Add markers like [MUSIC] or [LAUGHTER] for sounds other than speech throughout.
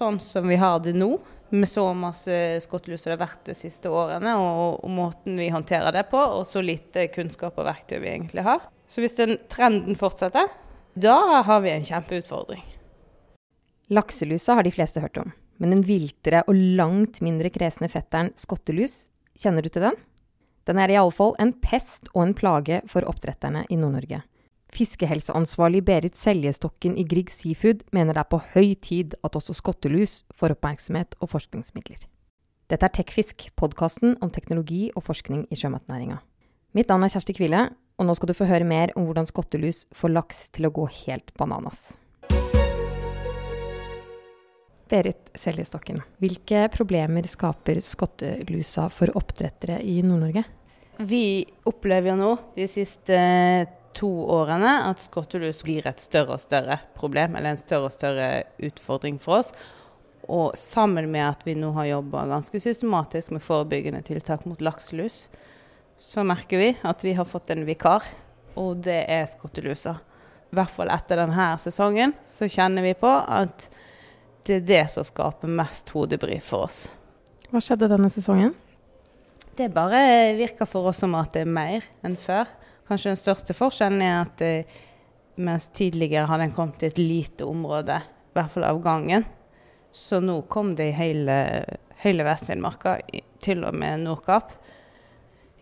sånn som vi har det nå, med så masse skottlus som det har vært de siste årene, og, og, måten vi håndterer det på, og så lite kunnskap og verktøy vi egentlig har. Så hvis den trenden fortsetter, da har vi en kjempeutfordring. Lakselusa har de fleste hørt om, men den viltere og langt mindre kresne fetteren skottelus, kjenner du til den? Den er iallfall en pest og en plage for oppdretterne i Nord-Norge. Fiskehelseansvarlig Berit Seljestokken i Grieg Seafood mener det er på høy tid at også skottelus får oppmerksomhet og forskningsmidler. Dette er Tekfisk, podkasten om teknologi og forskning i sjømatnæringa. Mitt navn er Kjersti Kvile, og nå skal du få høre mer om hvordan skottelus får laks til å gå helt bananas. Berit Seljestokken, hvilke problemer skaper skottelusa for oppdrettere i Nord-Norge? Vi opplever jo nå de siste to årene at skottelus blir et større og større problem, eller en større og større utfordring for oss. Og sammen med at vi nå har jobba ganske systematisk med forebyggende tiltak mot lakselus, så merker vi at vi har fått en vikar, og det er skottelusa. I hvert fall etter denne sesongen så kjenner vi på at det er det som skaper mest hodebry for oss. Hva skjedde denne sesongen? Det bare virker for oss som at det er mer enn før. Kanskje den største forskjellen er at eh, mens tidligere har den kommet til et lite område, i hvert fall av gangen, så nå kom det i hele, hele Vest-Finnmarka, til og med Nordkapp.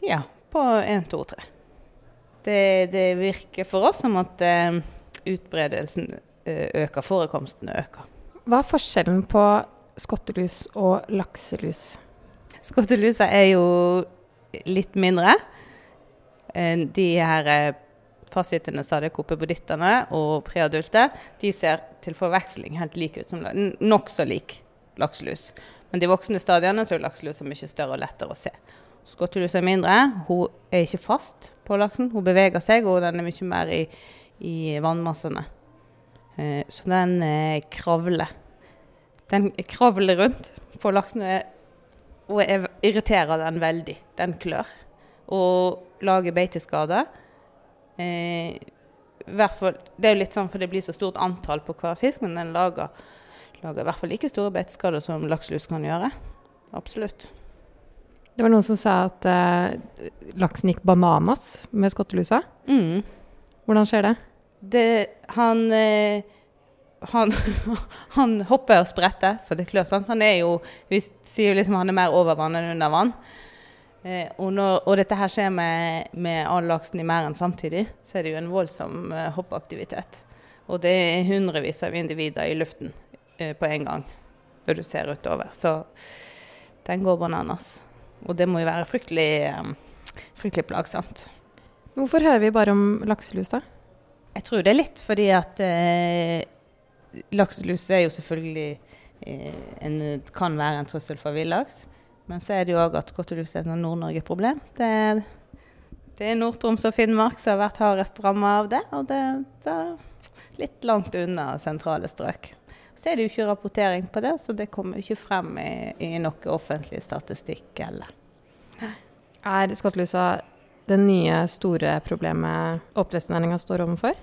Ja, på én, to, tre. Det, det, virker for oss som at eh, utbredelsen eh, øker, forekomsten øker. Hva er forskjellen på skottelus og lakselus? Skottelusa er jo litt mindre. Eh, de her fastsittende fastsittende stadiekopepodittene og preadulte de ser til forveksling helt like ut som nokså lik lakselus. Men de voksne stadiene så er lakselus mye større og lettere å se. Skottelus er mindre. Hun er ikke fast på laksen. Hun beveger seg, og den er mye mer i, i vannmassene. Eh, så den eh, kravler. Den kravler rundt på laksen og irriterer den veldig. Den klør og lager beiteskader. Eh, fall, det er jo litt sånn for det blir så stort antall på hver fisk, men den lager, lager i hvert fall like store beiteskader som lakselus kan gjøre. Absolutt. Det var noen som sa at eh, laksen gikk bananas med skottelusa. Mm. Hvordan skjer det? det han, eh, han, [LAUGHS] han hopper og spretter, for det klør. Sant? Han er jo Vi sier jo liksom han er mer over vann enn under vann. Eh, og, når, og, dette her skjer med, med all laksen i merden samtidig, så er det jo en voldsom eh, hoppeaktivitet. Og det er hundrevis av individer i luften eh, på en gang når du ser utover. Så den går bananas. Og det må jo være fryktelig, eh, fryktelig plagsomt. Hvorfor hører vi bare om lakselusa? Jeg tror det er litt fordi at eh, lakselus er jo selvfølgelig eh, en, kan være en trussel for villaks. Men så er det jo òg at skottelus er et Nord-Norge-problem. Det, det, er Nord-Troms og Finnmark som har vært hardest ramma av det. Og det, det, er litt langt unna sentrale strøk. Så er det jo ikke rapportering på det, så det kommer jo ikke frem i, i noe offentlig statistikk eller. Er skottelusa det nye store problemet oppdrettsnæringa står overfor?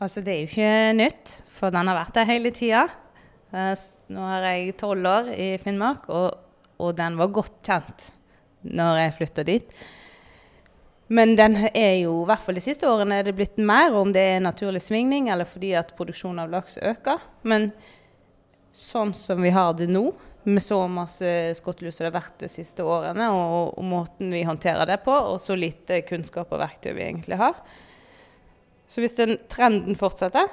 Altså, det er jo ikke nytt, for den har vært der hele tida. Eh, nå har jeg tolv år i Finnmark, og og den var godt kjent når jeg flytta dit. Men den er jo, i hvert fall de siste årene, er det blitt mer, om det er naturlig svingning eller fordi at produksjonen av laks øker. Men sånn som vi har det nå, med så masse skottelus som det har vært de siste årene, og, og, måten vi håndterer det på, og så lite kunnskap og verktøy vi egentlig har Så hvis den trenden fortsetter,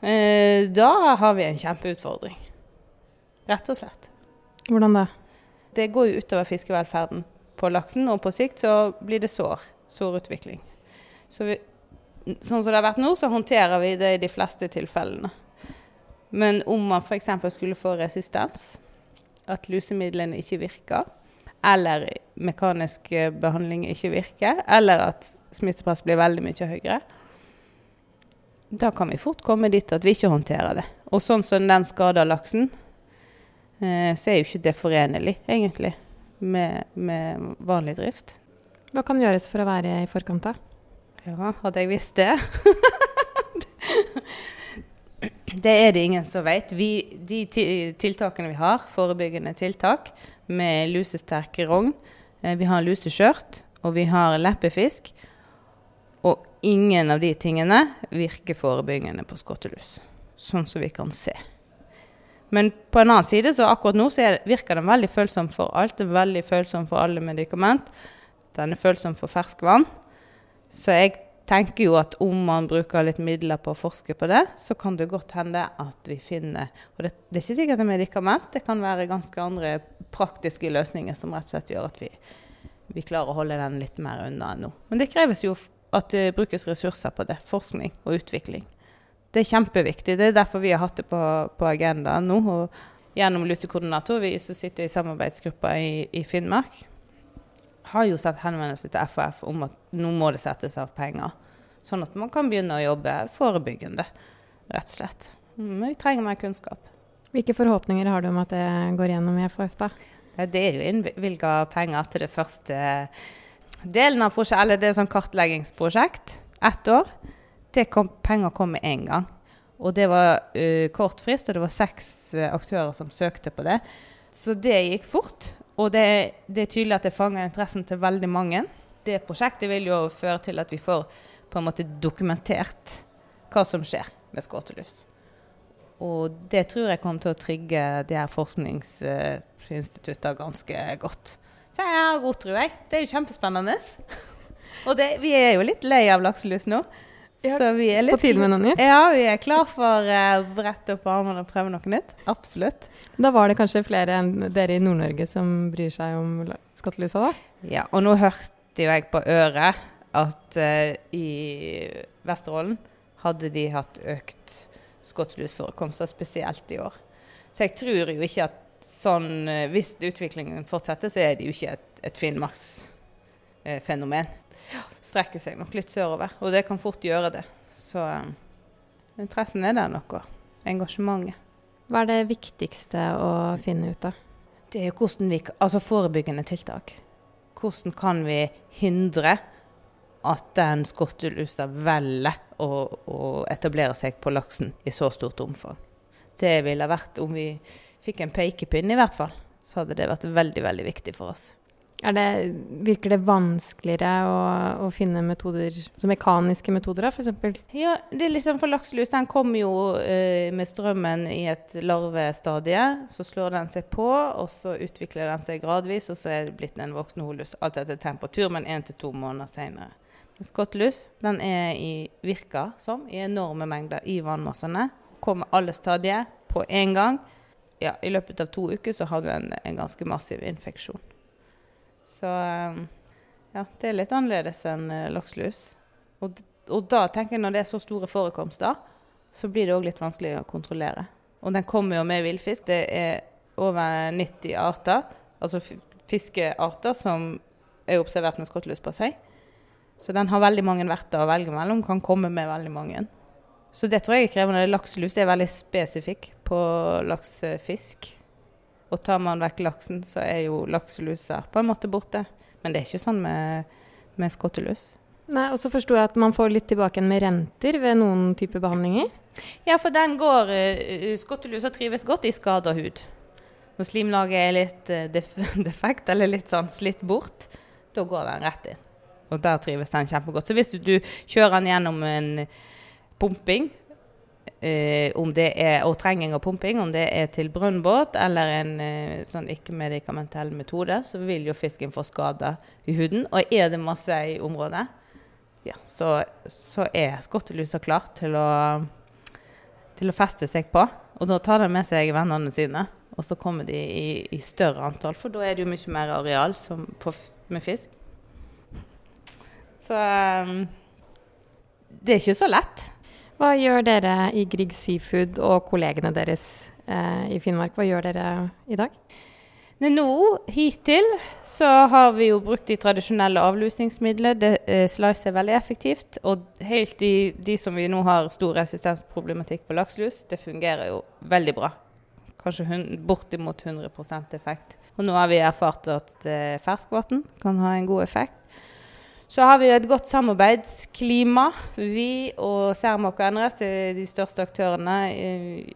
eh, da har vi en kjempeutfordring. Rett og slett. Hvordan da? Det går jo utover fiskevelferden på laksen, og på sikt så blir det sår. Sårutvikling. Så vi, sånn som det har vært nå, så håndterer vi det i de fleste tilfellene. Men om man f.eks. skulle få resistens, at lusemidlene ikke virker, eller mekanisk behandling ikke virker, eller at smittepress blir veldig mye høyere, da kan vi fort komme dit at vi ikke håndterer det. Og sånn som den skader laksen, Eh, så er jo ikke det forenlig, egentlig, med, med, vanlig drift. Hva kan gjøres for å være i forkant, da? Ja, hadde jeg visst det [LAUGHS] Det er det ingen som vet. Vi, de tiltakene vi har, forebyggende tiltak med lusesterk rogn, eh, vi har luseskjørt, og vi har leppefisk. Og ingen av de tingene virker forebyggende på skottelus, sånn som vi kan se. Men på en annen side, så akkurat nå så er, virker den veldig følsom for alt. Den er veldig følsom for alle medikament. Den er følsom for ferskvann. Så jeg tenker jo at om man bruker litt midler på å forske på det, så kan det godt hende at vi finner Og det, det er ikke sikkert er medikament, det kan være ganske andre praktiske løsninger som rett og slett gjør at vi, vi klarer å holde den litt mer unna enn nå. Men det kreves jo at det brukes ressurser på det. Forskning og utvikling. Det er kjempeviktig. Det er derfor vi har hatt det på, på agendaen nå. Og gjennom lutekoordinator, vi som sitter i samarbeidsgruppa i, i Finnmark, har jo sett henvendelser til FHF om at nå må det settes av penger. Sånn at man kan begynne å jobbe forebyggende, rett og slett. Men vi trenger mer kunnskap. Hvilke forhåpninger har du om at det går gjennom i FHF, da? Det er jo innvilga penger til det første delen av prosjektet, eller det er sånn kartleggingsprosjekt. Ett år. Det kom, penger kom med en gang. Og det var uh, kort frist, og det var seks uh, aktører som søkte på det. Så det gikk fort. Og det, det er tydelig at det fanger interessen til veldig mange. Det prosjektet vil jo føre til at vi får på en måte dokumentert hva som skjer med skåtelus. Og det tror jeg kommer til å trigge de her forskningsinstituttene ganske godt. Så jeg har god tro, jeg. Det er jo kjempespennende. [LAUGHS] Og det, vi er jo litt lei av lakselus nå. Ja, så vi er litt På tide med noe nytt? Ja, vi er klar for eh, å brette opp armene og prøve noe nytt. Absolutt. Da var det kanskje flere enn dere i Nord-Norge som bryr seg om skattelysa, da? Ja, og nå hørte jo jeg på øret at uh, i Vesterålen hadde de hatt økt skottlusforekomster, spesielt i år. Så jeg tror jo ikke at sånn eh, Hvis utviklingen fortsetter, så er det jo ikke et, et Finnmarksfenomen. Strekker seg nok litt sørover, og det kan fort gjøre det. Så um, interessen er der nok, og engasjementet. Hva er det viktigste å finne ut av? Det er jo hvordan vi, altså forebyggende tiltak. Hvordan kan vi hindre at den skottelusa velger å, å etablere seg på laksen i så stort omfang. Det ville vært om vi fikk en pekepinn, i hvert fall. Så hadde det vært veldig, veldig viktig for oss. Det, virker det vanskeligere å, å finne metoder, altså mekaniske metoder, f.eks.? Ja, det er liksom for lakselus. Den kommer jo eh, med strømmen i et larvestadie. Så slår den seg på, og så utvikler den seg gradvis, og så er det blitt en voksen holus. Alt etter temperatur, men én til to måneder seinere. Skottlus den er i, virker som i enorme mengder i vannmassene. Kommer alle stadier på én gang. Ja, I løpet av to uker så har du en, en ganske massiv infeksjon. Så eh, ja, det er litt annerledes enn eh, lakselus. Og, og da tenker jeg når det er så store forekomster, så blir det òg litt vanskelig å kontrollere. Og den kommer jo med villfisk. Det er over 90 arter, altså fiskearter, som er observert med skottelus på seg. Så den har veldig mange verter å velge mellom, kan komme med veldig mange. Så det tror jeg er krevende. Lakselus er veldig spesifikk på laksefisk. Og tar man vekk laksen, så er jo lakselusa på en måte borte. Men det er ikke sånn med, med skottelus. Nei, Og så forsto jeg at man får litt tilbake igjen med renter ved noen typer behandlinger. Ja, for den går eh, Skottelusa trives godt i skada hud. Når slimlaget er litt eh, def [LAUGHS] defekt eller litt sånn slitt bort, da går den rett inn. Og der trives den kjempegodt. Så hvis du, du kjører den gjennom en pumping, eh, om det er, og trenging og pumping, om det er til brønnbåt eller en uh, sånn ikke-medikamentell metode, så vil jo fisken få skader i huden. Og er det masse i området, ja, så, så er skottelusa klar til å, til å feste seg på. Og da tar de med seg vennene sine, og så kommer de i, i større antall, for da er det jo mye mer areal på, med fisk. Så um, det er ikke så lett. Hva gjør dere i Grieg Seafood og kollegene deres eh, i Finnmark? Hva gjør dere i dag? Nå, hittil, så har vi jo brukt de tradisjonelle avlusningsmidlene. Det eh, slicer veldig effektivt. Og helt de, de som vi nå har stor resistensproblematikk på lakselus, det fungerer jo veldig bra. Kanskje hun, bortimot 100% effekt. Og nå har vi erfart at eh, ferskvann kan ha en god effekt. Så har vi et godt samarbeidsklima. Vi og Cermaq og NRS er de største aktørene,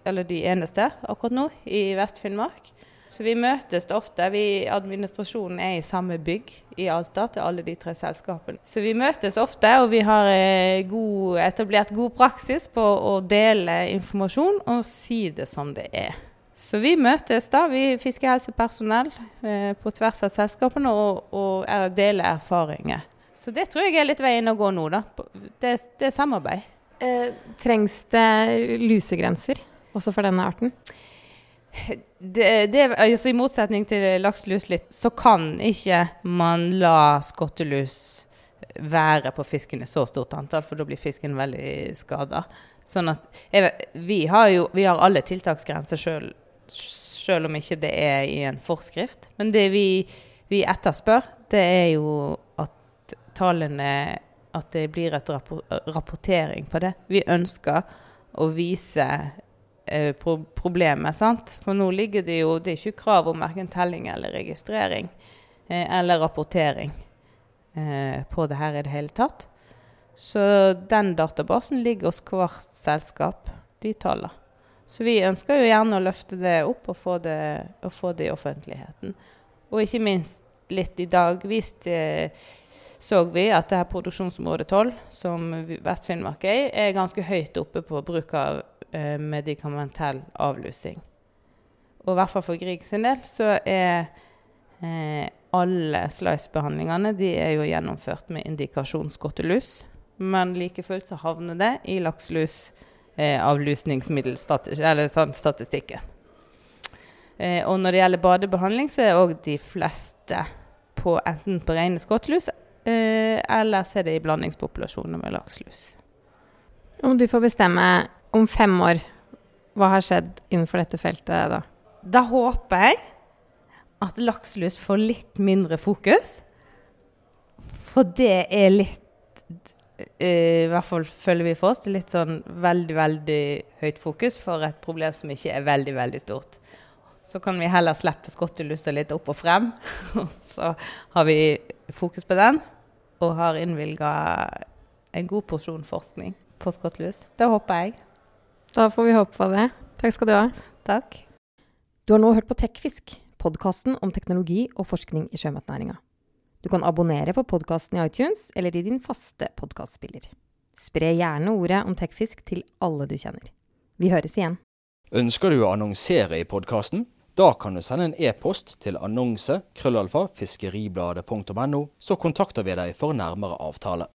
eller de eneste akkurat nå, i Vest-Finnmark. Så vi møtes ofte. Vi, administrasjonen er i samme bygg i Alta til alle de tre selskapene. Så vi møtes ofte, og vi har eh, god, etablert god praksis på å dele informasjon og si det som det er. Så vi møtes da, vi fiskehelsepersonell eh, på tvers av selskapene, og, og er, deler erfaringer. Så det tror jeg er litt veien å gå nå, da. Det, det er samarbeid. Eh, trengs det lusegrenser også for denne arten? det, det, altså I motsetning til lakselus litt, så kan ikke man la skottelus være på fisken i så stort antall, for da blir fisken veldig skada. Sånn at jeg, vi, har jo, vi har alle tiltaksgrenser sjøl, sjøl om ikke det er i en forskrift. Men det vi, vi etterspør, det er jo tallene At det blir et rapportering på det. Vi ønsker å vise eh, pro problemet. sant? For nå ligger det jo Det er ikke krav om verken telling eller registrering eh, eller rapportering eh, på det her i det hele tatt. Så den databasen ligger hos hvert selskap, de tallene. Så vi ønsker jo gjerne å løfte det opp og få det, og få det i offentligheten. Og ikke minst litt i dag vist eh, så vi at det her produksjonsområde 12, som Vest-Finnmark er i, er ganske høyt oppe på bruk av eh, medikamentell avlusing. Og i hvert fall for Grieg sin del så er eh, alle slice-behandlingene de er jo gjennomført med indikasjonsskottelus. Men like fullt så havner det i lakselusavlusningsmiddelstatistikken. eh. Eh, og når det gjelder badebehandling, så er òg de fleste på enten på rene skottelus, eh, eller så er det i blandingspopulasjoner med lakselus. Om du får bestemme om fem år, hva har skjedd innenfor dette feltet da? Da håper jeg at lakselus får litt mindre fokus. For det er litt I hvert fall føler vi for oss det er litt sånn veldig, veldig høyt fokus for et problem som ikke er veldig, veldig stort. Så kan vi heller slippe skottelusa litt opp og frem. [LAUGHS] Og så har vi fokus på den, og har innvilga en god porsjon forskning på skottlus. Det håper jeg. Da får vi håpe på det. Takk skal du ha. Takk. Du har nå hørt på Tekfisk, podkasten om teknologi og forskning i sjømatnæringa. Du kan abonnere på podkasten i iTunes eller i din faste podkastspiller. Spre gjerne ordet om Tekfisk til alle du kjenner. Vi høres igjen. Ønsker du å annonsere i podkasten? Da kan du sende en e-post til annonse krøllalfa så kontakter vi deg for nærmere avtale.